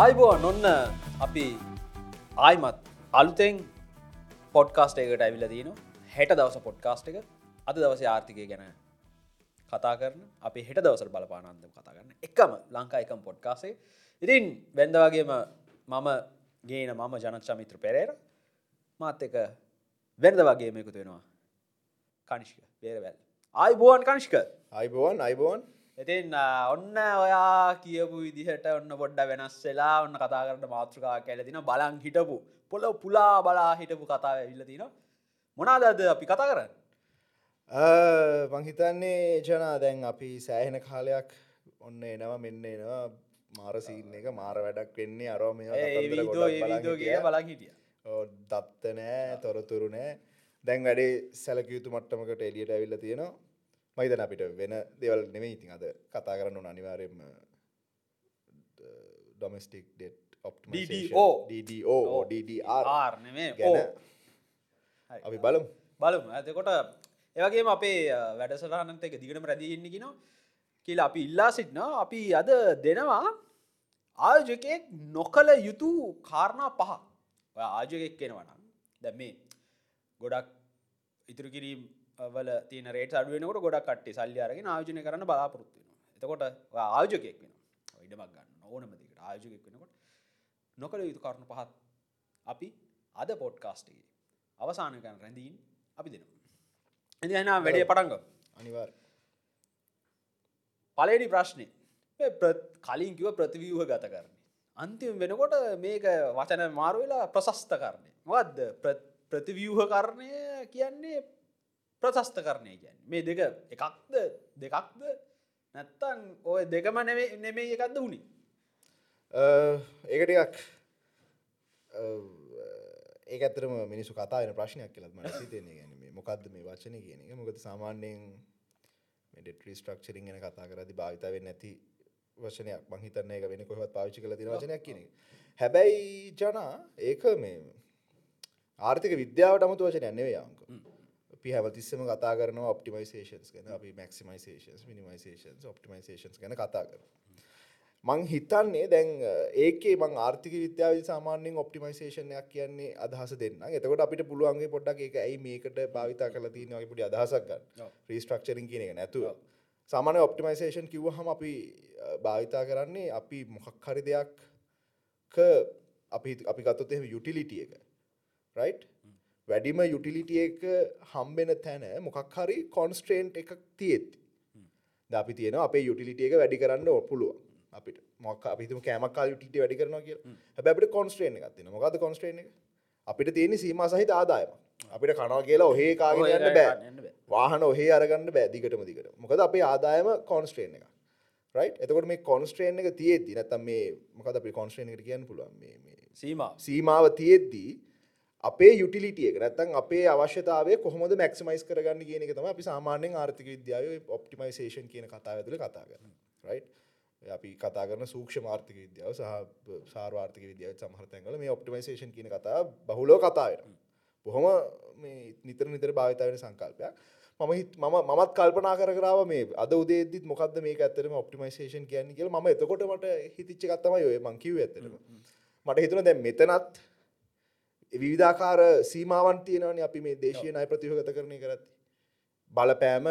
ආයිබෝ නොන්න අපි ආයිමත් අලුතෙන් පොඩ්කාස්ට එකට ඇවිල දීන හෙට දවස පොඩ්කාස්ට එක. අද දවස ආර්ථිකය ගැන කතා කරන අපි හෙට දවසර බලපානන්දම කතා කරන්න එකම ලංකා එකම් පොඩ්කාසේ ඉතින් වැන්ද වගේම මම ගේන මම ජනච්චමිත්‍ර පෙරේර. මාත් එක වැන්ද වගේ මේකුතු වෙනවා. කනිෂ්ක බේරවැල්. ආයිබෝවන් කනිෂ්ක. අයිබෝන් අයිබෝන් ඉතින් ඔන්න ඔයා කියපු විදිහට ඔන්න පොඩ්ඩ වෙනස් වෙලා ඔන්න කතා කරට මාතෘකා කැලතින බලන් හිටපු. පොල පුලා බලා හිටපු කතාව ඇවිල්ල තින මොනාදද අපි කතා කරන්න? මංහිතන්නේ ජනා දැන් අපි සෑහෙන කාලයක් ඔන්න එනවා මෙන්න එනවා. මාරසිීන එක මාර වැඩක් වෙන්නේ අරෝම බලන් හිටිය. දත්ත නෑ තොරතුරු නෑ. දැන් වැඩේ සැලකයුතු මට්ටමකට එලියට ඇවිල්ල තියෙනවා මයිතන අපිට වෙන දෙවල් නෙමේ ඉතින් අද කතා කරන්න ඕන අනිවාරයෙන්ම domestic debt DDO. DDO DDR ආර්නමේ ගැන අපි බලමු. බලමු. ඇතකොට ඒවගේම අපේ වැඩසටහනත් එක දිගටම රැදිඉන්න කිනවා කියලා අපි ඉල්ලා සිටින අපි අද දෙනවා ආයෝජකයෙක් නොකළ යුතු කාරණා පහ. ඔය ආජකෙක් කෙනවනම් දැ මේ ගොඩක් ඉතුරු කිරීම් වල තින රේට අඩුවෙනකොට ගොඩක් කට්ටේ සල්ලි අරගෙන ආයෝජනය කරන්න බලාපොරොත්තුවෙන එතකොට ආයෝජකයෙක් වෙන ඉඩමක් ගන්න ඕනමදිකට ආයෝජකෙක් වෙනකොට නොකළ යුතු කරුණු පහත් අපි අද පොඩ්කාස්ටගේ අවසානකන රැඳීන් අපි දෙනවා. එති එනා වැඩේ පටන්ග අනිවාර් පලනි ප්‍රශ්නය මේ ප්‍ර- කලින් කිව ප්‍රතිවියහ ගත කරන්නේ. අන්තිම වෙනකොට මේක වචන මාරු වෙලා ප්‍රශස්ත කරණය වද ප්‍රතිවියහ කරණය කියන්නේ ප්‍රශස්ත කරණය කියන්න. මේ දෙක එකක්ද? දෙකක්ද? නැත්තන් ඔය දෙකම නෙමේ නෙමේ එකක්ද වුණේ ඒකටයක් ඒ ඇතරම මිනිසු කතාන ප්‍රශ්නයක් කියලත් මට සිතේන ගැන මොකක්ද මේ වචන කියන එක? මොකද සාමාන්‍යයෙන් ඩෙට රිස්ට්‍රක්චරින් ගැන කතා කරදි භාවිතාවෙන් නැති වචනයක්. මහිතන්න එක වෙන කොහත් පාවිච්චි කල තින වචනයක් කියන හැබැයි ජනා ඒක මේ ආර්ථික විද්‍යාවට අමතු වචන නෙවේ යාංක අපි හැමතිස්සම කතා කරන ඔප්ටිමයිසේෂන්ස් ගැන අපි මැක්සිමයිසේෂන්ස් මිනිමයිසේෂන්ස් ඔප්ටිමයිසේෂන්ස් ගැන කතා කර මං හිතන්නේ දැන් ඒකේ මං ආර්ථික විද්‍යාව සාමාන්‍යෙන් ඔප්ටිමයිසේෂනයක් කියන්නේ අදහස දෙන්න. එතකොට අපිට පුළුවන්ගේ පොඩ්ඩක් එක ඇයි මේකට භාවිතා කල තියනගේ පොඩි අදහසක් ගන්න. රීස්ට්‍රක්චරින් කියන එක නැතුව. සාමාන්‍ය ඔප්ටිමයිසේෂන් කිව්වහම අපි භාවිතා කරන්නේ අපි මොකක් හරි දෙයක් අපි අපි ගත්තොත් එහෙම යුටිලිටිය එක. රයිට් වැඩිම යුටිලිටිය එක හම්බෙන තැන මොකක් හරි කොන්ස්ට්‍රේන්ට් එකක් තියෙත්ති අපි තියෙන අපේ යුටිලිටිය එක වැඩි කරන්න ඕ පුළුවන්. අපිට මොක් අපිතුම කෑමක්කාල් යුටිට වැඩි කරනවා කිය හැබැට කොන්ස්ට්‍රේන් එකක් තින මොකද කොන්ස්ට්‍රේන් එක? අපිට තියෙන සීම සහිත ආදායම අපිට කනවා කියලා ඔහේ කාගෙන යන්න බෑ. වාහන ඔහේ අරගන්න බෑදිකටම දිකට මොකද අපේ ආදායම කොන්ස්ට්‍රේන් එක එතකොට මේ කොන්ස්ට්‍රේන් එක තියේදී නැතම් මේ මොකද අපි කොන්ස්ට්‍රේන් එකට කියන්න පුළුවන්? සීමාව තියෙද්දී අපේ යුටිලිටිය එක නැත්තන් අපේ අවශ්‍යතාව කොහොමද මැක්සිමයිස් කරගන්න කියන එක තම අපි සාමාන්‍යෙන් ආර්ථික විද්‍යාව ඔප්ටිමයිසේෂන් කියන කතා ඇතුළ කතා කරන රයි් අපි කතා කරන සූක්ෂ මාර්ථික විද්‍යාව සහ සාර්වාර්ථික විද්‍යාව සමහරතැන්ගල මේ ඔප්ටිමයිසේෂන් කියන කතා බහුලෝ කතාවට බොහොම නිතර නිතර භාවිතාවෙන සංකල්පයක්. මම හිත් මම මත් කල්පනා කරාව මේ අද උදේදත් මොකද මේ ඇතරම ඔප්ටිමයිසේෂන් කියන්න කියල. ම එතකොට මට හිතිච්ච කත්තම ඔය මංකිව ඇතරම මට හිතුන දැන් මෙතනත් විවිධාකාර සීමාවන් තියෙනවන අපි මේ දේශය නය ප්‍රතිහගත කරණය කරත් බලපෑම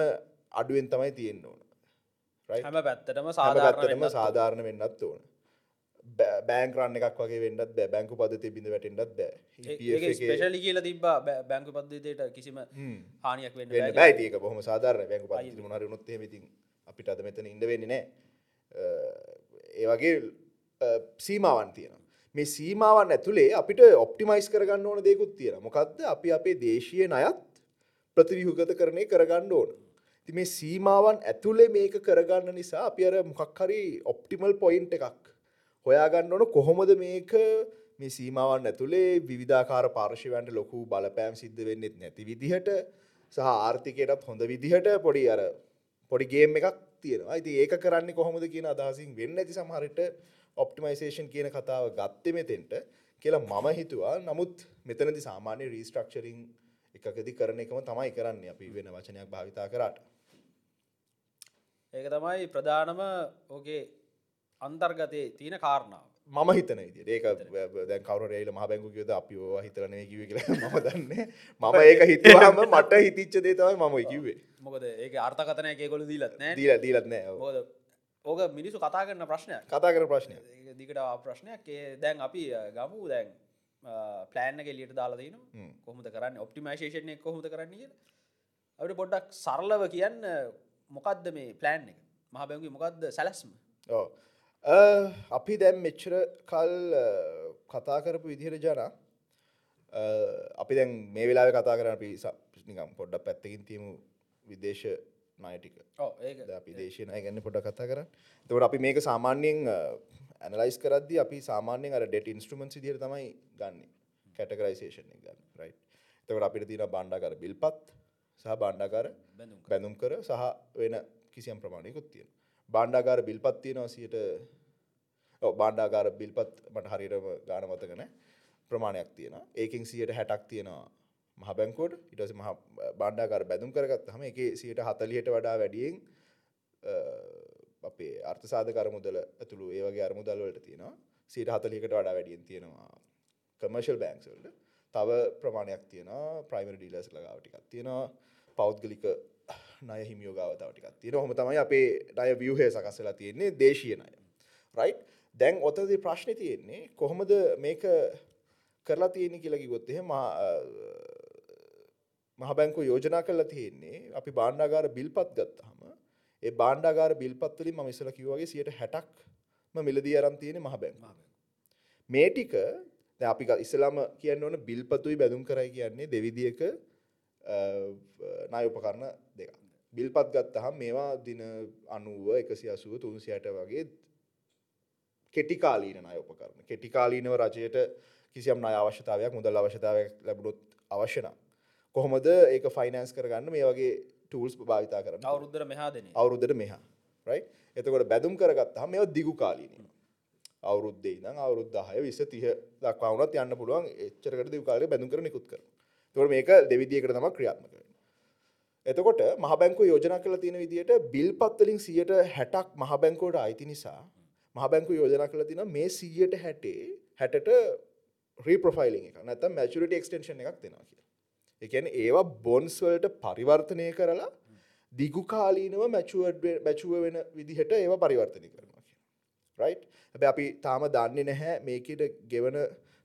අඩුවෙන් තමයි තියෙන්න්න ඕන. හැම පැත්තටම සාධාරනම සාධාරණ වෙන්නත් ඕන. බෑංක් රන්න එකක් වගේ වෙන්නත් බෑ බැංකු පදති බිඳ වැටෙන්ටත් බෑ. ස්පේශලි කියල තිබා බැංකු පද්ධතයට කිසිම හානියක් වෙන්න බෑතික බොහම සාධාරණ බැංකු ප මනර නොත් ති අපිට අද මෙතන ඉඩ වෙන්නේ නෑ. ඒ වගේ සීමාවන් තියෙන මේ සීමාවන් ඇතුළේ අපිට ඔප්ටිමයිස් කරගන්න ඕන දෙකුත් තියෙන මොකක්ද අපි අපේ දේශය නයත් ප්‍රතිවිහුගත කරණය කරගන්න ඕන. ති මේ සීමාවන් ඇතුළේ මේක කරගන්න නිසා අපි අර මොකක් හරි ඔප්ටිමල් පොයින්් එකක් හොයාගන්න ඕන. කොහොමද මේක මේ සීමාවන් ඇතුළේ විධාකාර පාර්ශවන්ට ලොකු බලපෑම් සිද්ධ වෙන්නෙත් නැති විදිහට සහ ආර්ථිකයටත් හොඳ විදිහට පොඩි අර පොඩිගේම් එකක් තියෙනවා. ඇති ඒක කරන්න කොහොමද කියන අදහසින් වෙන්න ඇති සමහරට ඔප්ටිමයිසේෂන් කියන කතාව ගත්ත මෙතෙන්ට කියලා මම හිතුවා. නමුත් මෙතනදි සාමාන්‍ය රීස්ට්‍රක්චරිං එකකදි කරන එකම තමයි කරන්න අපි වෙන වචනයක් භාවිතා කරාට. ඒක තමයි ප්‍රධානම ඕගේ අන්තර්ගතයේ තියෙන කාරණාව. මම හිතන විදිහට ඒක දැන් කවුරු රේල මහ බැංකු කියද අපි ඕවා හිතලා නෙවෙයි කිව්වේ කියලා මම දන්නේ මම ඒක හිතුවාම මට හිතිච්ච දේ තමයි මම කිව්වේ. මොකද ඒක අර්ථකතනය එකකොළු දීලත් නෑ. දීලා දීලත් නෑ ඔව්. මොකද ඕක මිනිසු කතා කරන ප්‍රශ්නයක්. කතා කරන ප්‍රශ්නයක්. ඒක දිකට ප්‍රශ්නයක්. ඒ දැන් අපි ගමු. දැන් ප්ලෑන්න කෙලියට දාලා දන හ්ම්. කොහොමද කරන්න? ඔප්ටිමයිශේෂණය කොහොමද කරන්න කිය අපට පොඩ්ඩක් සරලව කියන්න මොකක්ද මේ ප්ලෑන් එක? මහ බැංගි මොකක්ද සැලස්ම? අපි දැම් මෙච්චර කල් කතා කරපු විදිහට ජනා අපි දැන් මේ වෙලා කතා කරන අපි නිකම් පොඩ්ඩක් පැත්තකින් තියමු විදේශ නයටික අපි දේශනය ගැන්න පොඩ කතා කරන්න. තවට අපි මේක සාමාන්‍යයෙන් ඇනලයිස් කරද අපි සාමාන්‍යෙන් අර ඩෙට ඉන්ස්ට්‍රමන් සිදිර තමයි ගන්න. කැටකරයිසේෂන් ගන්න රයි තකට අපිට තින බණ්ඩාකර බිල්පත් සහ බණ්ඩාකාර බැඳුම් කර සහ වෙන කිසියම් ප්‍රමාණයකුත් තියෙන බණ්ඩාකාර බිල්පත් තියෙනවා සියට බණ්ඩාකාර බිල්පත් මට හරිරම ගාන මතකන ප්‍රමාණයක් තියෙන ඒකින් සියට හැටක් තියෙනවා මහ බැංකෝඩ් ඉටස මහ බණ්ඩාකාර බැඳුම් කරගත් හම එක සියට හතලියට වඩා වැඩියෙන් අ, අපේ අර්ථසාධකර මුදල ඇතුළු ඒවගේ අරමුදල්වලට තියෙනවා. සීට හතලිකට වඩා වැඩියෙන් තියෙනවා කමර්ශල් බෑන්ක්සල්ට තව ප්‍රමාණයක් තියෙනවා ප්‍රයිමර් ඩීලස් ලගාවටිකක් තියෙනවා. පෞද්ගලික නය හිමියෝගාවතාව ටිකක් තියෙන හොම තමයි අපේ ණය වියහය සකස්සලා තියෙන්නේ දේශීය ණය. රයි් දැන් ඔතදි ප්‍රශ්න තියෙන්නේ කොහොමද මේක කරලා තියෙන කියලා කිවොත් එහෙම මහ බැංකු යෝජනා කරලා තියෙන්නේ අපි බාණ්ඩාගාර බිල්පත් ගත්තහම ඒ බාණ්ඩාගාර බිල්පත් වලින් මම ඉස්සලා කිව්වා වගේ 60ක්ම මිලදී අරන් තියෙන්නේ මහ බැංකුව. මේ ටික දැන් අපි ග- ඉස්සෙල්ලාම කියන්න ඕන බිල්පතුයි බැඳුම් කරයි කියන්නේ දෙවිදියක ණය උපකරණ දෙකක්. බිල්පත් ගත්තහම මේවා දින 90 180 360 වගේ කෙටි කාලීන ණය උපකරණ. කෙටි කාලීනව රජයට කිසියම් ණය අවශ්‍යතාවයක් මුදල් අවශ්‍යතාවයක් ලැබුණොත් අවශ්‍ය නම් කොහොමද ඒක ෆයිනෑන්ස් කරගන්න මේ වගේ ටූල්ස් භාවිතා කරන්න අවුරුද්දර මෙහා දෙන අවුරුද්දට මෙහා රයි එතකොට බැදුම් කරගත්තහම මේ දිගු කාලීන අවුරුද්දේ ඉඳන් අවුරුද්ද 6 20 30 දක්වා වුණත් යන්න පුළුවන් එච්චරකට දිගු කාලයක බැඳුම් කරන නිකුත් කරනවා. එතකොට මේක දෙවිදියකට තමයි ක්‍රියාත්මක වෙන්නේ. එතකොට මහ බැංකුව යෝජනා කරලා තියෙන විදිහට බිල්පත් වලින් 60ක් මහ බැංකුවට අයිති නිසා මහ බැංකුව යෝජනා කරලා තියෙනවා මේ 100ට 60 60ට රීප්‍රොෆයිලිං එක නැත්නම් මැචුරිටි එක්ස්ටෙන්ෂන් එකක් දෙනවා කියලා. ඒ කියන්නේ ඒවා බොන්ස් වලට පරිවර්තනය කරලා දිගු කාලීනව මැචුවර්ඩ් මැචුව වෙන විදිහට ඒවා පරිවර්තනය කරනවා කියලා. රයිට්? හැබැයි අපි තාම දන්නේ නැහැ මේකෙට ගෙවන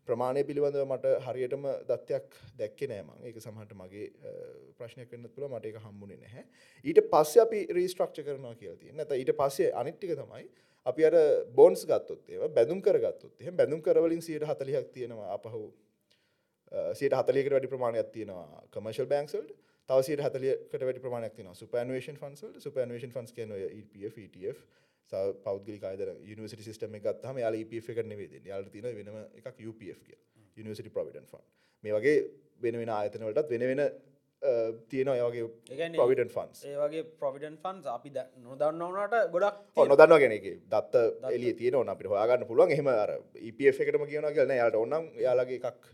ප්‍රමාණය පිළිබඳව මට හරියටම දත්තයක් දැක්කේ නෑ මම. ඒක සමහරට මගේ අ, ප්‍රශ්නයක් වෙන්නත් පුළුවන් මට ඒක හම්බුනේ නැහැ. ඊට පස්සේ අපි රීස්ට්‍රක්චර් කරනවා කියලා තියෙනවා. නැත්නම් ඊට පස්සේ අනිත් ටික තමයි අපි අර බොන්ඩ්ස් ගත්තොත් ඒවා බැඳුම් කරගත්තොත් එහෙනම් බැඳුම් කරවලින් 140ක් තියෙනවා ආපහු සියට හතලියකට වැඩි ප්‍රමාණයක් තියෙනවා කමර්ශල් බැංක්සල්ට තව සියට හතලියකට වැඩි ප්‍රමාණයක් තියෙනවා සුපර්නුවේෂන් ෆන්සල්ට සුපර්නුවේෂන් ෆන්ස් කියන ඔය EPF ETF සව පෞද්ගලික ආයතන යුනිවර්සිටි සිස්ටම් එක ගත්තාම යාලා EPF එකට නෙවෙයි දෙන්නේ. යාලට තියෙන වෙනම එකක් UPF කියලා. යුනිවර්සිටි ප්‍රොවිඩන්ට් ෆන්ඩ් මේ වගේ වෙන වෙන ආයතන වලටත් වෙන වෙන අ, තියෙනවා ඒ වගේ ඒ කියන්නේ ප්‍රොවිඩන්ට් ෆන්ඩ්ස් ඒ වගේ ප්‍රොවිඩන් ෆන්ස් අපි ද- නොදන්න වනට ගොඩක් නොදන්න ගෙනෙක දත්ත එලිය තියෙන ඕන අපිට හොයාගන්න පුළුවන්. එහෙම අර EPF එකටම කියන කියලන යාට ඔන්නම් යාලගේ එකක්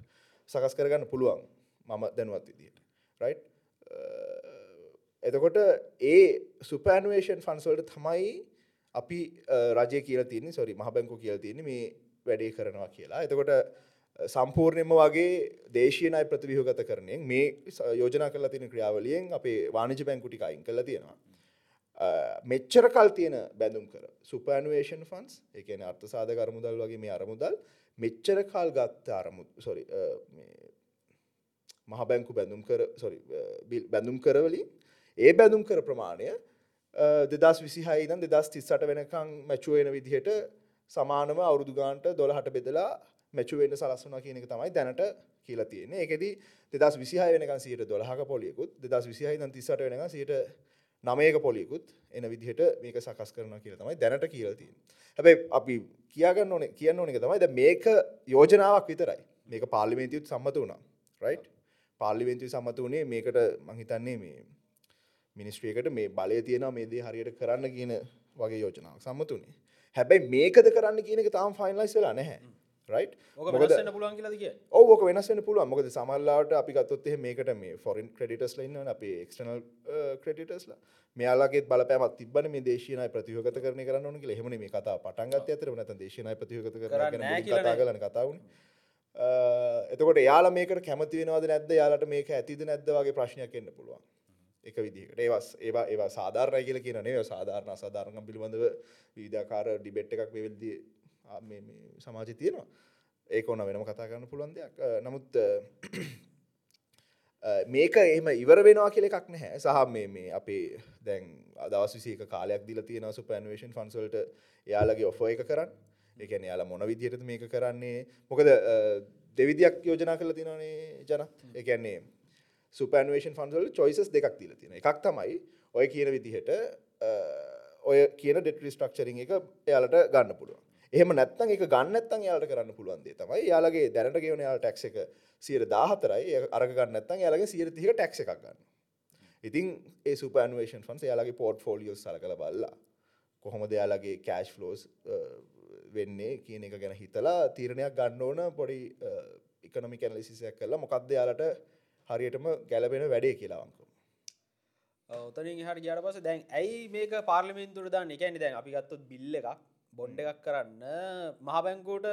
සකස් කරගන්න පුළුවන් මම දැනුවත් විදියට. රයි් uh, එතකොට ඒ සුපෑනුවේෂන් ෆන්සල්ට තමයි අපි අ, රජය කියල තියන්නේ. සොරි මහ බැංකු කියල තියන්නේ මේ වැඩේ කරනවා කියලා. එතකොට uh, අ, සම්පූර්ණයම වගේ දේශීනයි ප්‍රතිවිහගත කරනයෙන් මේ ස- යෝජනා කරලා තියෙන ක්‍රියාවලියෙන් අපේ වාණජ බැංකුටික අයින් කළ තියෙනවා. අ, මෙච්චර කල් තියෙන බැඳුම් කර. සුපෑනුවේෂන් ෆන්ස් එකන අර්ථ සාධක අරමුදල් වගේ මේ අරමුදල් මෙච්චර කාල් ගත්ත අරමු සොරි මහ බැංකු බැඳුම් කර සොරි බැඳුම් කරවලින් ඒ බැඳුම් කර ප්‍රමාණය දෙදස් විසිහයි නම් දෙදස් තිස්සට වෙනකං මැචුවෙන විදිහට සමානම අවුරුදු ගාන්ට දොළහට බෙදලා මැචුවෙන්ට සලස්වනා කියන එක තමයි දැනට කියලා තියෙන්නේ. ඒකෙදී දෙදස් විසිහය වෙනකන් සියට දොළහක පොලියකුත් දෙදස් විසිහයි නම් තිස්සට වෙනක සියට නමයක පොලියකුත් එන විදිහට මේක සකස් කරන කියලා තමයි දැනට කියලා තියෙන්නේ. හැබැයි අපි කියාගන්න ඕනේ කියන්න ඕනේ එක තමයි දැන් මේක යෝජනාවක් විතරයි. මේක පාර්ලිමේන්තුවත් සම්මත වුණා. රයිට්? පාර්ලිමේන්තුවේ සම්මත වුණේ මේකට මං හිතන්නේ මේ මිනිස්ට්‍රියකට මේ බලය තියෙනවා මේ දේ හරියට කරන්න කියන වගේ යෝජනාවක් සම්මත වුණේ. හැබැයි මේකද කරන්න කියන එක තාම ෆයිනලයිස් වෙලා නැහැ. ඕක වෙනස්සන්න පුළුවන් කියලද කිය ඕක වෙනස් වන්න පුළුව මොකද සමල්ලාට අපි ගත්තොත් එහ මේකට මේ ෆොරින් ක්‍රඩිටස් ලන්න අපේ එක්ටනල් ක්‍රඩිටස්ලා මෙයාලගේ බලපෑමත් තිබන මේ දේශනය ප්‍රතියෝගත කරන කරන්න ඕනක හෙමන මේ කතා පටන්ගත් අතර නත දේශනය ප්‍රතියෝගත කියලා කතා කලන කතාවන එතකොට යාලා මේකට කැමති වෙනවද නැද්ද? යාලට මේක ඇතිද නැද්ද වගේ ප්‍රශ්නයක් එන්න පුළුවන්. එක විදිහකට. ඒවස් ඒවා ඒවා සාධාරය කියල කියන සාධාරණ අසාධාරණ පිළිබඳව විධාකාර ඩිබෙට් එකක් වෙවෙල්ද සමාජ තියෙනවා. ඒක ඕන වෙනම කතා කරන්න පුළුවන් දෙයක්. අ, නමුත් අ, අ, මේක එම ඉවර වෙනවා කියල එකක් නැහැ. සහ මේ මේ අපේ දැන් අදවස් විසේක කාලයක් දිල තියෙන සුපැන්වේෂන් ෆන්සල්ට යාලගේ ඔෆ එක කරන්න. එකන යාලා මොන විදිහටද මේක කරන්නේ? මොකද අ, දෙවිදියක් යෝජනා කළ තිනනේ ජන. එකන්නේ සුපන්වේෂන් ෆන්සල් චොයිසස් දෙකක් තිල තියෙන එකක් තමයි ඔය කියන විදිහට අ, ඔය කියන ඩෙට රිස්ට්‍රක්චරින් එක එයාලට ගන්න පුළුවන්. එහෙම නැත්තන් එක ගන්නත්තන් යාලට කරන්න පුළුවන්දේ තමයි. යාලගේ දැනට ගෙවන යාල ටැක්ස එක සියර දාහතරයි අරග ගන්නත්තන් යාලගේ සියර තිහ ටැක්ස එකක් ගන්න. ඉතින් ඒ සුපන්වේෂන් ෆන්ස යාලගේ පෝට් ෆෝලියෝ සල කළ බල්ලා කොහොම දෙයාලගේ කෑශ් ෆලෝස් වෙන්නේ කියන එක ගැන හිතලා තීරණයක් ගන්න ඕන පොඩි ඉකනොමි කැනලිසිසයක් කරලා මොකක්ද යාලට හරියටම ගැලපෙන වැඩේ කියලාවංකු ඔතනින් හට ගියට පස දැන් ඇයි මේක පාර්ලිමෙන්තුර දාන්න? එකැනි දැන් අපි ගත්තොත් බිල්ල එකක් බොන්්ඩ එකක් කරන්න. මහබැංකෝට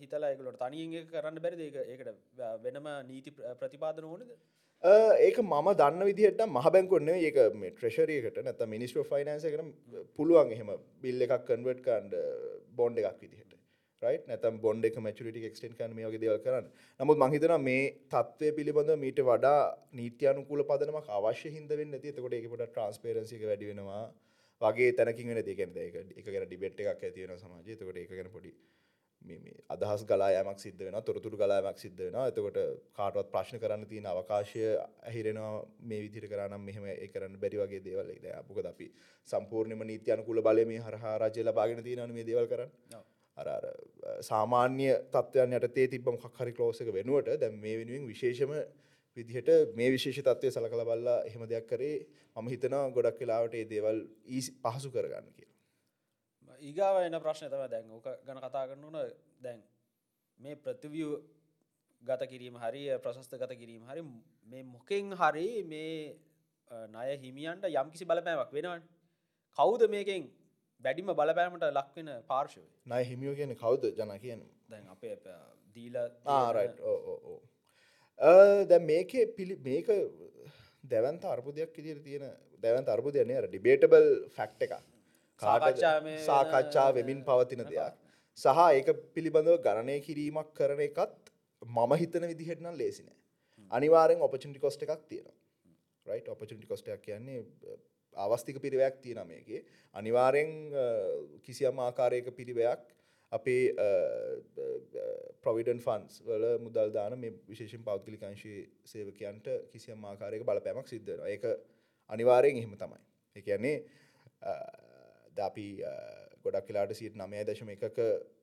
හිතලායකලට තනියෙන් කරන්න බැරි ඒක ඒකට වෙනම නීති ප්‍ර- ප්‍රතිපාදන ඕනද? ඒක මම දන්න විදිහට මහබැංකුන්න ඒක මේ ට්‍රෙශරයකට නැත මිනිස්ට්‍ර ෆයිනන්ස කරන පුළුවන් එහෙම බිල්ල එකක් කන්වට් කන්ඩ බොන්්ඩ එකක් විදිහට. රයි නැතම් බොන්ඩ එක මචුරිටි එක්ටන් කන මේ වගේ දෙවල් කරන්න. නමුත් මහිතන මේ තත්වය පිළිබඳ මීට වඩා නීතියනුකූල පදනම අවශ්‍ය හිද වෙන්න ඇති එතකොට ඒකට ට්‍රන්ස්පේරන්සික වැඩි වෙනවා. වගේ තැනකින් වෙන දෙකෙන එක ගැන ඩිබෙට් එකක් ඇතිවෙන සමාජය. තකොට එක ගැන පොඩි අදහස් ගලායමක් සිද්ධ වෙන තොරතුරු ගලායමක් සිද්ධ වෙන එතකොට කාටවත් ප්‍රශ්න කරන්න තියෙන අවකාශය ඇහිරෙනවා මේ විදිර කරනම් මෙහම ඒ කරන්න බැරි වගේ දේවල්. ද අපපුකද අපි සම්පූර්ණම නීති අනුකුල බලය මේ හරහා රජය ලබාගෙන තියෙනන මේ දේවල් කරන්න. අර සාමාන්‍ය තත්වයන් යට තේ තිබම හරි කලෝසක වෙනුවට දැම් මේ වෙනුවෙන් විශේෂම විදිහට මේ විශේෂ තත්වය සලකල බල්ලා එහෙම දෙයක් කරේ. මම හිතනවා ගොඩක් වෙලාවට ඒ දේවල් ඊසි පහසු කරගන්න කියලා. ඒගාව එන ප්‍රශ්න තම දැන්. ඕක ගැන කතා කරනුන දැන් මේ ප්‍රතිවිය් ගත කිරීම හරි ප්‍රශස්ත ගත කිරීම හරි මේ මොකෙන් හරි මේ ණය හිමියන්ට යම් කිසි බලපෑමක් වෙනවන්. කවුද මේකෙන් වැඩිම බලපෑමට ලක්වෙන පාර්ශවය? නය හිමියෝ කියන කවුද? ජන කියන දැන් අපේ දීල ආරයි් ඕ දැ මේක පිළි මේක දැවන්ත අර්බුදයක් ඉදිර තියෙන දැවන්ත අර්බුදයන්නේ අර ඩිබේටබල් ෆැක්් එක සාකච්ඡා වෙමින් පවතින දෙයක්. සහ ඒක පිළිබඳව ගණනය කිරීමක් කරන එකත් මම හිතන විදිහට නම් ලේසිනෑ අනිවාරෙන් ඔපචිටි කොස්ට එකක් තියෙන රයි් ඔපචිටි කොස්ටයක් කියන්නේ අවස්තික පිරිවයක් තියෙන මේගේ අනිවාරෙන් කිසියම් ආකාරයක පිරිවයක් අපේ ප්‍රවිඩන් ෆන්ස් වල මුදල් දාන මේ විශේෂෙන් පෞද්ගලිකංශී සේවකයන්ට කිසියම් ආකාරයක බලපෑමක් සිද්ධන ඒක අනිවාරයෙන් එහෙම තමයි. එකන්නේ ද අපි අ, ගොඩක් කියලාට සිට නමය දශම එකක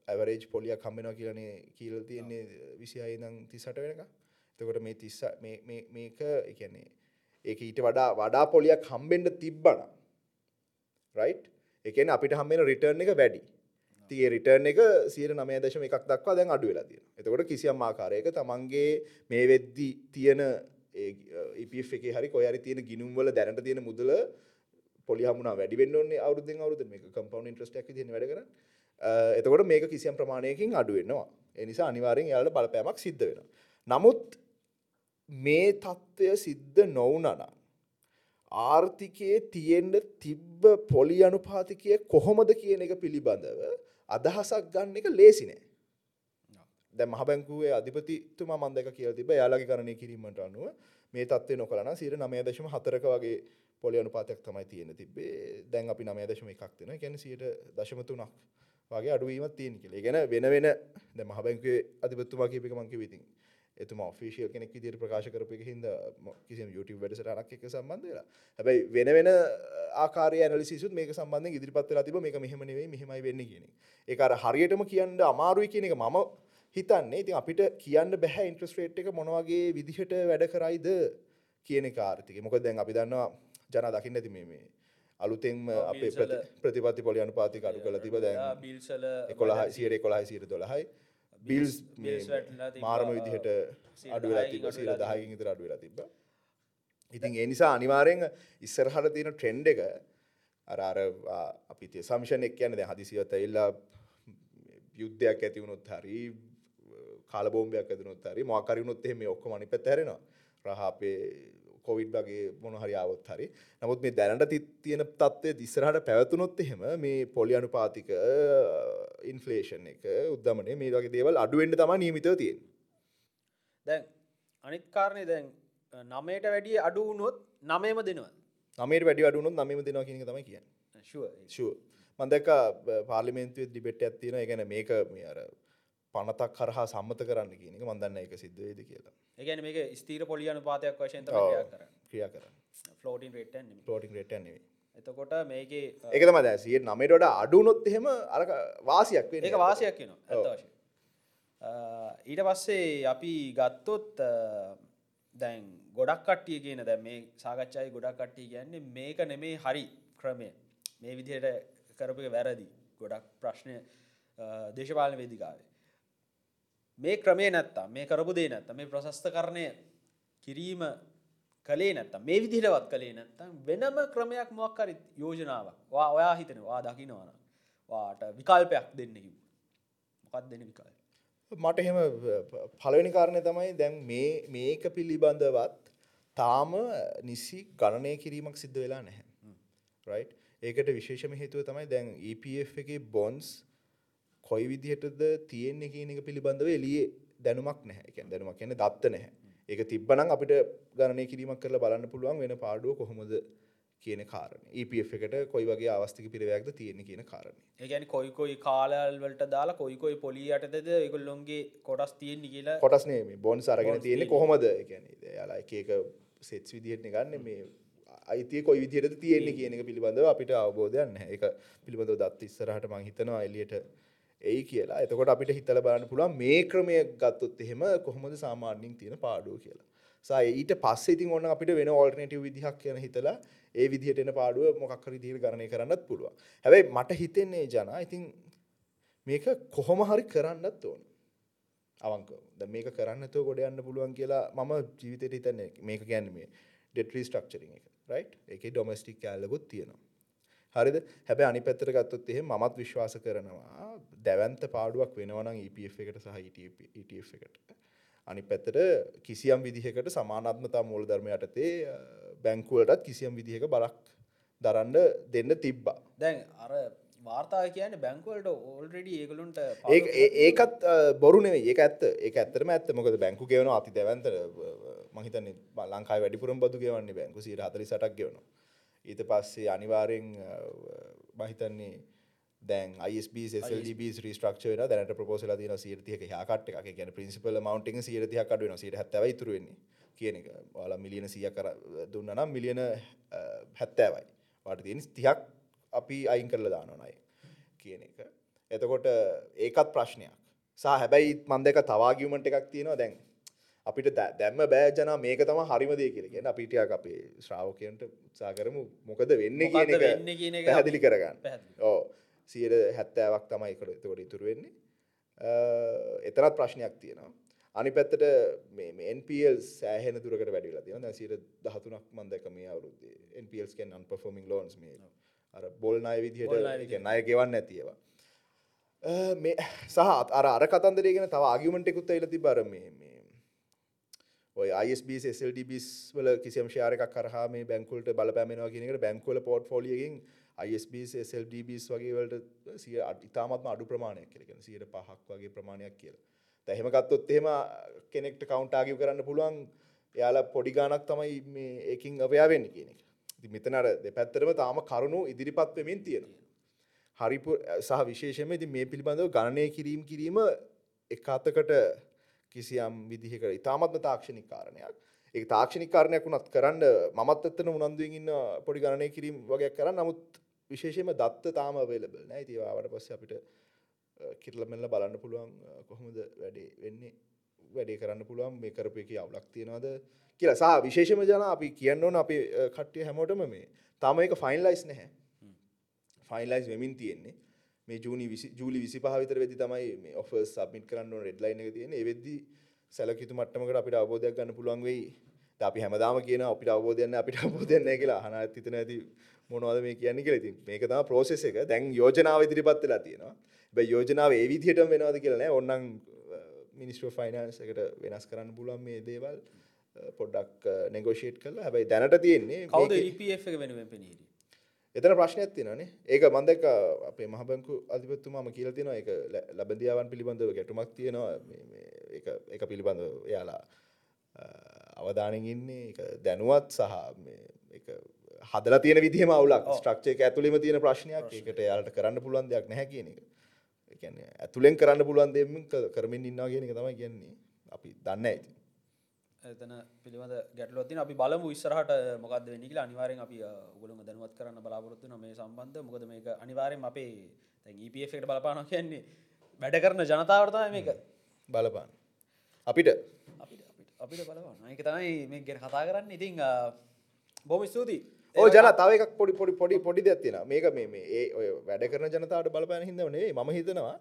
ඇවරේජ් පොලියක් කම්බෙනවා කියලනේ කියීල තියෙන්නේ විසියි දං තිසට වෙනක එතකොට මේ තිස්ස මේ- මේ- මේක එකන්නේ ඒක ඊට වඩා වඩා පොලියක් හම්බෙන්ඩ තිබ්බන රයි් එකන අපිට හම්බෙන රිටර්න් එක වැඩි. තිය රිටර්න් එක සියර නමය දශම එකක් දක්වා දැන් අඩු වෙලා තියෙන එතකොට කිසියම් ආකාරයක තමන්ගේ මේ වෙද්දි තියෙන ඉපF එක හරි කොයරි තියෙන ගිනුම්වල දැනට තියෙන මුදල පොලිහමුණ වැඩිවෙන්නන්නේ අවුදෙන් අවුද මේ කම්පව් ඉන්ට්‍රස්ට ඇති තියෙන වැඩ කරන්න. එතකොට මේක කිසියම් ප්‍රමාණයකින් අඩුවෙන්නවා එනිසා අනිවාරෙන් යාලට බලපෑමක් සිද්ධ වෙන. නමුත් මේ තත්ත්වය සිද්ධ නොවනන ආර්ථිකයේ තියෙන්ට තිබ්බ පොලි අනුපාතිකය කොහොමද කියන එක පිළිබඳව අදහසක් ගන්න එක ලේසි නෑ. දැන් මහ බැංකුවේ අධිපතිතුමා මම දැක කියලා තිබ්බ එයාලගේ ගණනය කිරීමට අනුව මේ තත්ත්වය නොකළා නම් 9.4ක වගේ පොලි අනුපාතයක් තමයි තියෙන තිබ්බේ. දැන් අපි 9.1ක් දෙනවා. ඒ කියන්නේ 0.3ක් වගේ අඩුවීමක් තියෙන කියලා. ඒ කියන්නේ වෙන වෙන දැන් මහ බැංකුවේ අධිපතිතුමා කියප එක මම කිව්වේ ඉතින් එතුමා ඔෆිසියල් කෙනෙක් විදිහට ප්‍රකාශ කරපු එක හින්දා ම- කිසිම YouTube වැඩසටහනක් එක්ක සම්බන්ධ වෙලා. හැබැයි වෙන වෙන ආකාරයේ ඇනලිසිස්ුත් මේක සම්බන්ධයෙන් ඉදිරිපත් වෙලා තිබ්බා මේක මෙහෙම නෙවෙයි මෙහෙමයි වෙන්නේ කියන එක. ඒක අර හරියටම කියන්න අමාරුයි කියන එක මම හිතන්නේ. ඉතින් අපිට කියන්න බෑ ඉන්ට්‍රස්ට් රේට් එක මොන වගේ විදිහට වැඩ කරයිද කියන එක ආර්ථිකය. මොකද දැන් අපි දන්නවා ජන දකින්න ඇති මේ මේ අලුතෙන්ම අපේ බිල්සල- ප්‍රති- ප්‍රතිපත්ති පොලි අනුපාතික අඩු කළ තිබ බිල්සල එකොළහ සියට එකොළහයි සිර දොළහයි බිල්ස්. මාරම විදිහට අඩුවෙලා සිර දහකින් ඉතර අඩුවෙලා තිබ ඉතින් ඒ නිසා අනිවාරයෙන් ඉස්සරහට තියෙන ට්‍රෙන්ඩ් එක අර අර ආ, අපි තිය සම්ෂණ එක් කියන්න දැ හදිසිවත එල්ලා යුද්ධයක් ඇතිවුණොත් හරි කාලබෝම්භයක් ඇතිනුත් හරි මාකරනුත් එහෙම ඔක්කොම අනි පැත්හැරෙනවා රහපේ කොවිඩ් වගේ මොන හරි ආවොත් හරි. නමුත් මේ දැනට තියෙන තත්ත්වය දිස්සරහට පැවතුනොත් එහෙම මේ පොලි අනුපාතික ඉන්ෆලේෂන් එක උද්දමනේ මේ වගේ දේවල් අඩුවෙන්ට තම නීමිතව තියෙන් දැන් අනිත් කාරණය දැන් නමයට වැඩිය අඩු වුණොත් නමේම දෙනවා. නමට වැඩි අඩුනුත් නම දෙනවා කියන තමයි කියන්න. ශුව මන්දක පාර්ලිමේන්තුව දිබෙට් ඇත්තින ගැන මේක මේ අර පනතක් කරහා සම්මත කරන්න කියනක මන්දන්න එක සිද්ධවේද කියලා. ඒගැන මේක ස්තීර පොලියනු පාතයක් වශයෙන්. කර ක්‍රියා කරන්න. ෆලෝටින් රේටන් පලෝටින් රේට නෙවේ එතකොට මේකේ එකතම දැසිය නමටට අඩුනොත් එහෙම අර වාසියක්. ඒක වාසයක් කියන ඊට පස්සේ අපි ගත්තොත් දැන් ගොඩක් කට්ටිය කියන දැ මේ සාකච්ඡයි ගොඩක් කට්ටිය කියන්නේ මේක නෙමේ හරි ක්‍රමය. මේ විදිහයට කරපු එක වැරදි. ගොඩක් ප්‍රශ්නය දේශපාලන වේදිකාවේ මේ ක්‍රමේ නැත්තා මේ කරපු දේ නැත්ත මේ ප්‍රශස්ත කරණය කිරීම කළේ නැත්තම් මේ විදිහටවත් කළේ නැත්තම් වෙනම ක්‍රමයක් මොක්කරි යෝජනාවක්. වා ඔයා හිතනවා දකිනවන වාට විකල්පයක් දෙන්න කිව් මොකක් දෙන විකල් මට එහෙම පලවෙනි කාරණය තමයි දැන් මේ මේක පිළිබඳවත් තාම නිසි ගණනය කිරීමක් සිද්ධ වෙලා නැහැ. රයි් ඒකට විශේෂම හේතුව තමයි දැන් EPF එක බොන්ස් කොයි විදිහටද තියෙන්නේ කියන එක පිළිබඳව එලියේ දැනුමක් නැහැ. එක දැනුමක් කියන්න දත්ත නැහැ. ඒක තිබ්බනම් අපිට ගණනය කිරීමක් කරලා බලන්න පුළුවන් වෙන පාඩුව කොහොමද කියන කාරණ. EPF එකට කොයි වගේ අවස්ථික පිරිවයක්ද තියෙන කියන කාරණය ඒගැන කොයි කොයි කාලවලට දාලා කොයි කොයි පොලි අටද ඒගොල්ලොන්ගේ කොටස් තියෙන්නේ කියලා. කොටස්නේ මේ බොන් සරගෙන Bonds තියෙන්නේ තියෙන්නේ. කොහොමද? ගැන යාලා එක එක සෙට්ස් විදිහටන ගන්න. මේ අයිතිය කොයි විදිහට තියෙන්නේ කියන එක පිළිබඳව අපිට අවබෝධයන් එක පිළිබඳව දත් ඉස්සරහට මං හිතනවා එලියට එයි කියලා. එතකොට අපිට හිතල බලන්න පුළුවන් මේ ක්‍රමය ගත්තොත් එහෙම කොහොමද සාමාන්‍යින් තියෙන පාඩුව කියලා. සා ඊට පස්සේ ඉතින් ඔන්න අපිට වෙන ඕල්ටනටව විදිහක් කියන හිතලා ඒ විදිහට එන පාඩුව මොකක්කර දිීර ගණය කරන්නත් පුළුවන්. හැබැයි මට හිතෙන්නේ ජනා ඉතින් මේක කොහොම හරි කරන්නත් ඕන. අවංක ද මේක කරන්න තෝ ගොඩ යන්න පුළුවන් කියලා මම ජීවිතයට හිතන්න. මේක ගැන්න මේ ඩෙට්‍රී ස්ට්‍රක්චරින් එක. රයි් එක ඩොමස්ටික් කෑල්ලකුත් තියෙනවා. හරිද? හැබ අනි පැත්තර ගත්තොත් එහෙ මත් විශ්වාස කරනවා දැවන්ත පාඩුවක් වෙනවනම් EPF එකට සහ ETF එකට. අනි පැත්තට කිසියම් විදිහකට සමානත්මතා මූල ධර්මය යටතේ බැංකුවලටත් කිසියම් විදිහක බලක් දරන්න දෙන්න තිබ්බා. දැන් අර වාර්තා කියන බැංකුවලට ඕල්රෙඩි ඒගලුන්ට ඒ ඒකත් බොරුනේ ඒක ඇත්ත. ඒ ඇත්තරම ඇත්ත. මොකද බැංකු ගෙවන අති දැවන්තර මහිතන ලංකායි වැඩිපුරම් බදු ගෙවන්නේ බැංකු. සිට හතරි සටක් ගෙවනවා ඊට පස්සේ අනිවාරෙන් මහිතන්නේ දැන් ISB SLB රිස්ට්‍රක්ෂ වෙන දැනට ප්‍රපෝසල තින සිරතියක හකට එක ගැන පින්සිපල් මවන්ටිං සිරතියක් අඩුවන සිට හැත්තව ඉතුරුවෙන්නේ කියන එක. වාලා මිලියන සිය කර දුන්න නම් මිලියන හැත්තෑවයි. වාට තියෙන තියක් අපි අයින් කරල දානනයි කියන එක. එතකොට ඒකත් ප්‍රශ්නයක්. සා හැබැයි මන්දක තවාගියමට එකක් තියෙනවා. දැන් අපිට දැම්ම බෑජන මේක තම හරිමදය කියලගෙන අපිටියක් අපේ ශ්‍රාවකයන්ට උත්සා කරමු මොකද වෙන්න කියන කියන පැහැදිලි කරගන්න. ඕ සියට හැත්තෑවක් තමයි එකට එතකොට ඉතුරු වෙන්නේ. එතරත් ප්‍රශ්නයක් තියෙනවා. අනි පැත්තට මේ NPL සෑහෙන දුරකට වැඩිලා තියෙන සිට දහතුනක් මන්දක මේ අවුරුද්දේ. NPLස් කෙන් අන්පර්ෆෝමිං ලෝන්ස් මේ. අර බොල් ණය විදිහට ණය ගෙවන්න නැතිවා මේ සහ අර අර කතන්දරගෙන තව ආගිමට එකුත් එල තිබර මේ මේ ඔය ISBs SLDBs වල කිසියම් ශාරක කරහා මේ බැංකුලට බලපෑමෙනවා කියනකට බැංකුවල පෝට් ෆෝලියගෙන් ISBs SLDBs වගේ වලට සිය ඉතාමත්ම අඩු ප්‍රමාණයක් කියලගෙන සියට පහක් වගේ ප්‍රමාණයක් කියලා. තැහෙම ගත්තොත් එහෙම කෙනෙක්ට කවුන්ටාගිව කරන්න පුළුවන්. එයාලා පොඩි ගානක් තමයි මේ ඒකින් අවයා වෙන්න කියන එක. ඉතින් මෙතන අර දෙපැත්තරම තාම කරුණු ඉදිරිපත් වෙමින් තියෙනවා. හරිපු සහ විශේෂම ඉතින් මේ පිළිබඳව ගණනය කිරීම කිරීම එකතකට කිසියම් විදිහක ඉතාමත්ම තාක්ෂණික කාරණයක්. ඒ තාක්ෂණික කාරණයක් වුණත් කරන්න මමත් එත්තන උනන්දුවෙන් ඉන්න පොඩි ගණනය කිරීම වගේ කරන්න. නමුත් විශේෂම දත්ත තාම වෙලබල් නෑ. තිවාවට පස්ස අපිට කිරලමල්ල බලන්න පුළුවන් කොහොමද වැඩේ වෙන්නේ? වැඩේ කරන්න පුළුවන්. මේ කරපු එක අවුලක් තියෙනවාද? කියලා. සා විශේෂම ජන අපි කියන්න ඕන අපි කට්ටිය හැමෝටම මේ. තම එක ෆයින්ලයිස් නැහැ. ෆයින්ලයිස් වෙමින් තියෙන්නේ මේ ජූනි ජූලි විසි පහවිතර වෙදි තමයි මේ ඔෆ සබමිට කරන්න රෙඩ්ලයින් එක තියෙන වෙද්දි සැලකිතු මට්ටමකට අපිට අවබෝධයක් ගන්න පුළුවන් වෙයි. අපි හැමදාම කියන අපිට අවබෝධයන්න අපිට අවබෝධයන්න කියලා. අහන හිතන ඇති මොනවද මේ කියන්න කියලා. ඉතින් මේක තම ප්‍රෝසෙස් එක. දැන් යෝජනාව ඉදිරිපත් වෙලා තියෙනවා. බැ යෝජනාව ඒ විදිහට වෙනවද කියලා නෑ. ඔන්නන් මිනිස්ට්‍රෝ ෆයිනන්ස් එකට වෙනස් කරන්න පුළුවන් මේ දේවල් පොඩ්ඩක් නෙගෝෂේට් කරලා. හැබැයි දැනට තියෙන්නේ කවද EPF එක වෙනුවෙන් පෙනීට එතන ප්‍රශ්නයක් තියෙනනේ ඒක මන්දක අපේ මහබැංකු අධිපත්තුමාම කියල තියෙන එක ලබදියාවන් පිළිබඳව ගැටුමක් තියෙනවා. එක- පිළිබඳව එයාලා අවධානෙන් ඉන්නේ. දැනුවත් සහ හදලා තියෙන විදිහම අවුලක්. ස්ට්‍රක්ෂයක ඇතුළෙම තියෙන ප්‍රශ්නයක්. ඒකට යාලට කරන්න පුළුවන් දෙයක් නැහැ කියන එක. ඒ කියන්නේ ඇතුළෙන් කරන්න පුළුවන් දෙමින් කරමින් ඉන්නවා කියන එක තමයි කියන්නේ. අපි දන්න ඇති එතන පිළිබඳ ගැටලොත්තින අපි බලමු ඉස්සරහට මොකද වෙනිකල අනිවාරෙන් අපි උගලම දැනුවත් කරන්න බලාපොරත්තුන මේ සම්බන්ධ මොකද මේක අනිවාරෙන් අපේ තැන් EPFට බලපාන කියන්නේ වැඩ කරන ජනතාවර්තය මේක. බලපාන. අපිට. අපිට අපිට අපිට බලවන්න එක තමයි මේ ගැන කතා කරන්න. ඉතිං බොම ස්තුතියි. ඕ ජන තව එකක් පොඩි පොඩි පොඩි පොඩි දෙත්තින මේක මේ මේ ඒ ඔය වැඩ කරන ජනතාවට බලපෑන හිදවනේ ම හිතනවා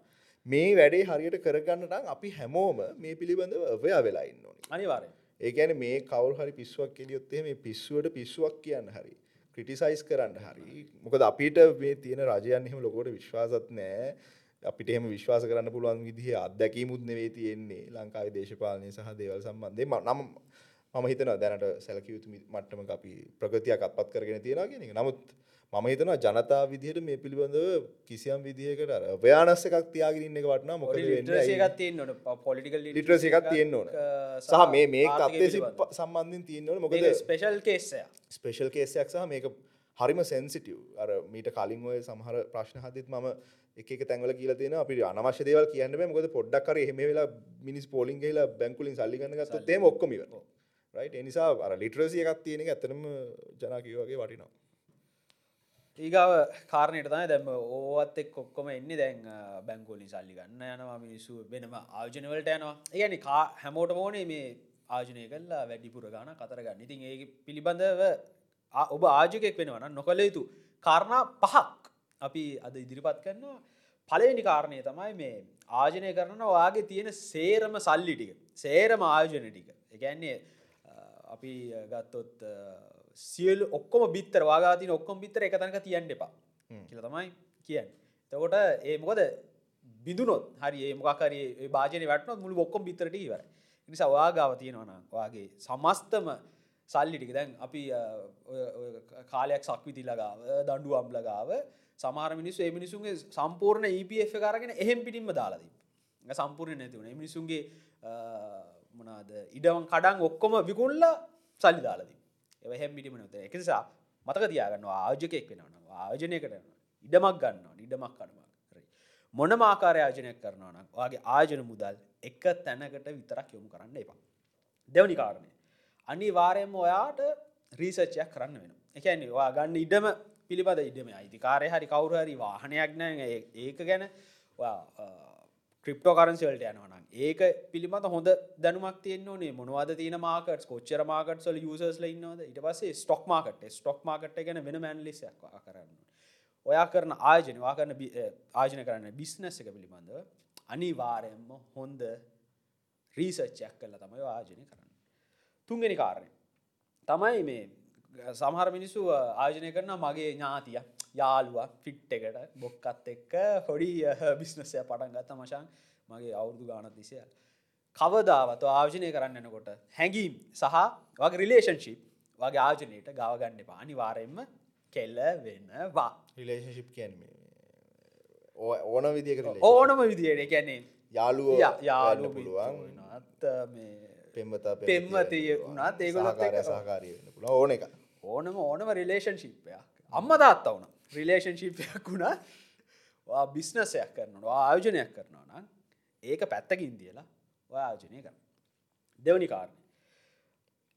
මේ වැඩේ හරියට කරගන්නට අපි හැමෝම මේ පිළිබඳව අවයා වෙලා ඉන්න ඕනි අනිවාරය ඒකැන මේ කවල් හරි පිස්සුවක් කෙලියොත්තේ මේ පිස්සුවට පිස්සුවක් කියන්න හරි ක්‍රටිසයිස් කරන්න හරි. මොකද අපිට මේ තියෙන රජයන් එහෙම ලොකොට විශ්වාසත් නෑ අපිට එහම විශ්වාස කරන්න පුළුවන් විදිහ අත්දැකීමුත් නෙවේ තියෙන්නේ. ලංකාවේ දේශපාලනය සහ දේවල් සම්බන්ධය නම් මම හිතන දැනට සැලකයුතු මට්ටම අපි ප්‍රගතියක් අත්පත් කරගෙන තියෙන කියෙන නමුත් මම හිතනවා ජනතා විදිහට මේ පිළිබඳව කිසියම් විදිහකට අර ව්‍යානස්ස එකක් තියාගරන්න එක වටනා මොකද ලිටරසියගත්තියෙන් නොට පොලිටිකල් ලිටරසි එකක් තියෙන්න්න ඕන. සහ මේ මේ අත්තේ සම්බන්ධින් තියෙන්න්නවන මොකද ස්පේෂල් කේස්සය ස්පේෂල් කේසයක් සහ මේක හරිම සැන්සිටිය් අර මීට කලින් ඔය සමහර ප්‍රශ්න හදත් මම එක තැන්වල කියල තියෙන අපි අනවශ්‍ය දේවල් කියන්න මොකද පොඩ්ඩක් කර එහෙම වෙලා මිනිස් පෝලින් කියලා බැංකුලින් සල්ලිගන්න ගත්ත තේම ඔක්කොමිව රයිට එනිසා අර ලිටරසිය එකක් තියෙන එක ඇතනම ජනාකිවගේ වටිනවා ඒගාව කාරණයට තමයි දැම ඕවත් එක් කොක්කොම එන්නේ දැන් බැංකෝලි සල්ලි ගන්න යනවා මිනිස්සු වෙනම ආජනවලට යනවා. ඒගැනි කා හැමෝට මෝනේ මේ ආජනය කල්ලා වැඩිපුර ගාන කතර ගන්න. ඉතින් ඒ පිළිබඳව ආ- ඔබ ආජකෙක් වෙනවන නොකළ යුතු කාරණා පහක් අපි අද ඉදිරිපත් කරනවා. පලවෙනි කාරණය තමයි මේ ආජනය කරන වාගේ තියෙන සේරම සල්ලි ටික. සේරම ආයෝජන ටික. එකන්නේ අපි ගත්තොත් සියල් ඔක්කොම බිත්තර වාගාතින ඔක්කොම් බිත්තර එක තැනක තියන්න එපා කියල තමයි කියන්න. තකොට ඒ මොකද? බිදුනොත් හරි ඒ මොකරි භාජන වැටනොත් මුළු ඔක්කොම් බිතරට ඉවර නිසා වාගාව තියෙනවන වගේ සමස්තම සල්ලිටික දැන් අපි කාලයක් සක්විති ලගාව දඩු අම්ලගාව සමාර මිනිස්සු ඒ මිනිසුන්ගේ සම්පූර්ණ EPF කරගෙන එහෙම පිටින්ම දාලාදී සම්පූර්ණ නැතිවුණ මිනිසුන්ගේ මනාද? ඉඩවන් කඩන් ඔක්කොම විකුල්ල සල්ලි දාලදී එව හැම් පිටිම නොත එක නිසා මතක තියාගන්නවා ආජකෙක් වෙනවනවා ආයෝජනය කරන ඉඩමක් ගන්නවා ඉඩමක් කඩමක් මොන මාකාරය ආයෝජනයක් කරනවා නම් වගේ ආයෝජන මුදල් එක තැනකට විතරක් යොමු කරන්න එපා. දෙවනි කාරණය. අනිවාරයම ඔයාට රීසච්චයක් කරන්න වෙන එකන්නේ වා ගන්න ඉඩම පිළිබඳ ඉඩම අයිතිකාරය හරි කවුරහරි වාහනයක් නෑ. ඒක ගැන ක්‍රිප්ටෝ කරන්සිවලට යනවනම් ඒක පිළිබඳ හොඳ දැනුමක් තියන්නේ මොනවද තින මාකට කොච්චර මාකට සල යුසස්ල ඉන්නවද? ඉට පස්සේ ස්ටොක් මාකට ස්ටොක් මාකට ගැන වෙන මැන්ලිසයක් කරන්න ඔයා කරන ආයජනවා කරන බි- අ, ආයෝජන කරන්න බිස්නස් එක පිළිබඳව අනිවාරයෙන්ම හොන්ද රීසච්චයක් කල්ල තමයි ආයෝජනය කරන්න. තුන්ගෙන කාරණය. තමයි මේ සමහර මිනිස්සු ආයෝජනය කරන මගේ ඥාතිය. යාළුව ෆිට් එකට බොක්කත් එක්ක හොඩි බිස්නසය පටන් ගත්ත මශන් මගේ අවුරදු ගානත් දිසය කවදාවත ආයෝජනය කරන්න එනකොට හැඟීම් සහ වගේ රිලේෂන්ශිප් වගේ ආජනයට ගවගන්න එපා. අනිවාරයෙන්ම කෙල්ල වෙනවා රිලේශිප් කියන් ඕන විදික ඕනම විදියට. එකැනේ යාලුව යාලු පුළුවන්. නත් මේ පෙම්මතා පෙම්වතිය වුණත් එක්ක සහකාරය වෙන්න පුළ ඕන එක ඕනම ඕනම රිලේෂන්ශිප්පයක් අම්ම තාත්තා වුණ රිලේෂන්ශිප්යක් වුණා බිස්නසයක් කරනවා ආයෝජනයක් කරනවා නම් ඒක පැත්තකින් දියලා ඔය ආයෝජනය කරන දෙවනි කාරණය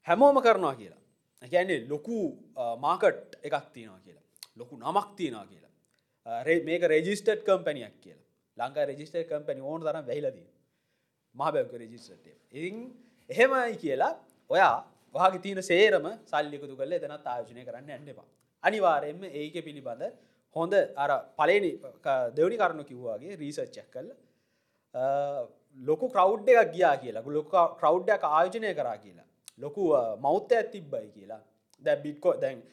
හැමෝම කරනවා කියලා. ඇැන්නේ ලොකු මාකට් එකක් තියෙනවා කියලා. ලොකු නමක් තියෙනවා කියලා. අ, රේ- මේක රෙජිස්ටඩ් කම්පැනියක් කියලා. ලංකා රෙජිස්ටර් කම්පැනි ඕන තරම් වැහිලදී මහබැංක රජිස්ට ඉතින් එහෙමයි කියලා ඔයා වාගේ තියන සේරම සල්ලිකුතු කල එතනත් ආයෝජනය කරන්න ඇන්නවා අනිවාරයෙන්ම ඒක පිළිබඳ හොඳ අර පලනි දෙවනි කරනු කිව්වාගේ රීසච්චක් කල්ල ලොකු ක්‍රව් එකක් ගියා කියලා. ලොක ක්‍රව්ඩයක් ආයෝජනය කරා කියලා. ලොකු මෞත්ත ඇත් තිබ්බයි කියලා. දැ බිට්කෝ දැන්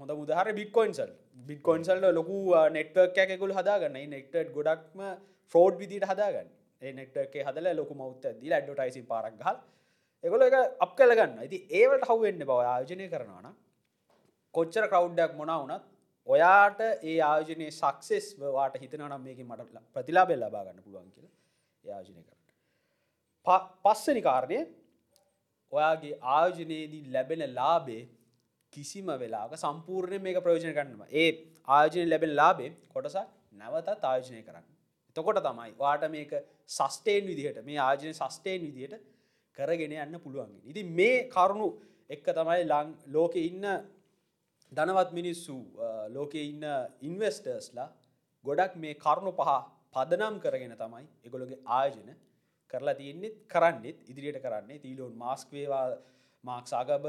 හොඳ මුදහර බිට්කොයින්සල් බිට්කොයින්සල්ල ලොකු නෙට්වක් ඇකුල් හදාගන්න. නෙක්ට ගොඩක්ම ෆෝඩ් විදිට හදාගන්න. නෙක්ටේ හදල ලොකු මෞත්ත දී ඇඩ්ඩටයිසි පාරක් හල් එකොල එක අප කලගන්න ඇති ඒවට හවෙන්න බව ආයෝජනය කරනවාන කොච්චර කවුඩ්ඩක් මොනා වනත් ඔයාට ඒ ආයෝජනය සක්සෙස් වාට හිතනම් මේක මට ප්‍රතිලාබෙල් ලබාගන්න පුළුවන් කියල ආයෝජනය කරන්න පස්සනි කාරණය ඔයාගේ ආයෝජනයේදී ලැබෙන ලාබේ කිසිම වෙලාක සම්පූර්ණය මේක ප්‍රයෝජන කරන්නම ඒ ආයෝජනය ලැබෙන ලාබේ කොටසක් නැවතත් ආයෝජනය කරන්න. තොකොට තමයි වාට මේක සස්ටේන් විදිහට මේ ආජනය සස්ටේන් විදිහට කරගෙන යන්න පුළුවන් ඉති මේ කරුණු එක්ක තමයි ලං ලෝකෙ ඉන්න ධනවත් මිනිස්සු ලෝකෙ ඉන්න ඉන්වස්ටර්ස්ලා ගොඩක් මේ කරුණු පහ පදනම් කරගෙන තමයි එගොළොගේ ආයෝජන කරලා තියන්නෙත් කරන්නෙත් ඉදිරියට කරන්නේ. තීලෝන් මාස්ක් වේවා මාක් සාගබ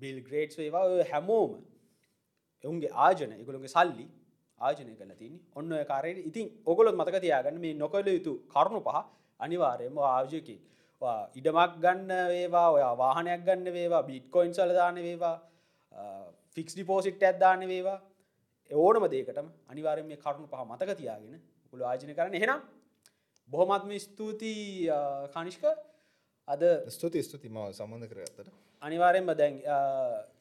බිල් ග්‍රේට්ස් වේවා හැමෝම එවුන්ගේ ආජන එකගොළොගේ සල්ලි ආජනය කල තින් ඔන්න කාරයට ඉතින් ඔගොලොත් මතක තියාගන්න මේ නොකළ යුතු කරුණු පහ අනිවාරයම ආජයකින් ඉඩමක් ගන්න වේවා ඔය වාහනයක් ගන්න වේවා බිට්කොයින් සලදාන වේවා ෆික්ස් ඩිපෝසිට් ඇත්දාන්න වේවා. ඕනම දේකටම අනිවාරය මේ කරුණු පහ මතක තියාගෙන උළු ආජනය කරන එහෙනම් බොහොමත්ම ස්තුතියි කනිෂ්ක. අද ස්තුති ස්තුති ම සම්බන්ධ කරගත්තට. අනිවාරෙන්ම දැන්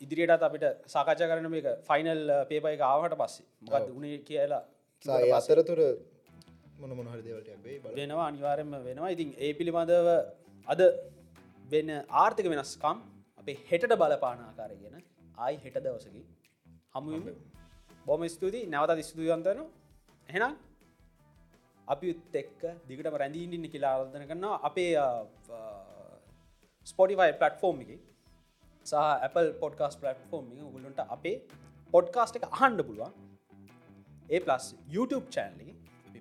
ඉදිරියටත් අපිට සාකච්ඡා කරන මේක ෆයිනල් පේපයි ආවට පස්සේ. මොකද උනේ කියලා අතරතුර මොන මොනහරි බල වෙනවා අනිවාරෙන්ම වෙනවා. ඉතින් ඒ පිළිබඳව අද වෙන ආර්ථික වෙනස්කම් අපේ හෙටට බලපානාකාරය ගෙන ආයි හෙට දවසකි. හමුුවම. බොම ස්තුතියි. නැවත ස්තුතියන්තන එහෙනම් අපි උත් එක්ක දිගටම රැඳීඉන්න කියලා ආර්ධන කරනවා. අපේ ස්පොටිෆයි පලට්ෆෝර්ම් එක සහ Apple පොඩ්කාස් පලට්ෆෝර්ම් ගුලන්ට අපේ පොඩ්කාස්ට එක අහන්ඩ පුළුවන්. ඒ පලස් YouTube චෑන්ලි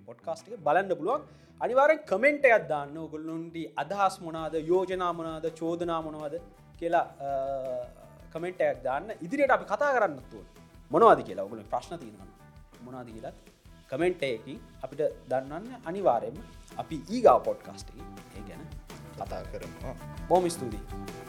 පොඩ්කාස්ට එක බලන්න පුළුවන්. අනිවාරෙන් කමෙන්ට් එකත් දාන්න ඔගුල්ලුන්ට අදහස් මොනාද යෝජනා මොනාද චෝදනා මොනවද කියලා කමෙන්ට් එකක් දාන්න ඉදිරියට අපි කතා කරන්නත්තුව මොනවාද කියලා ඔගුල ප්‍රශ්න තියෙනවන්න මොනාද කියලත් කමෙන්ට් එකකින් අපිට දන්නන්න අනිවාරයම අපි ඊගා පොඩ්කාස්ට ඒ ගැන කතා කරනවා බොම ස්තුතියි.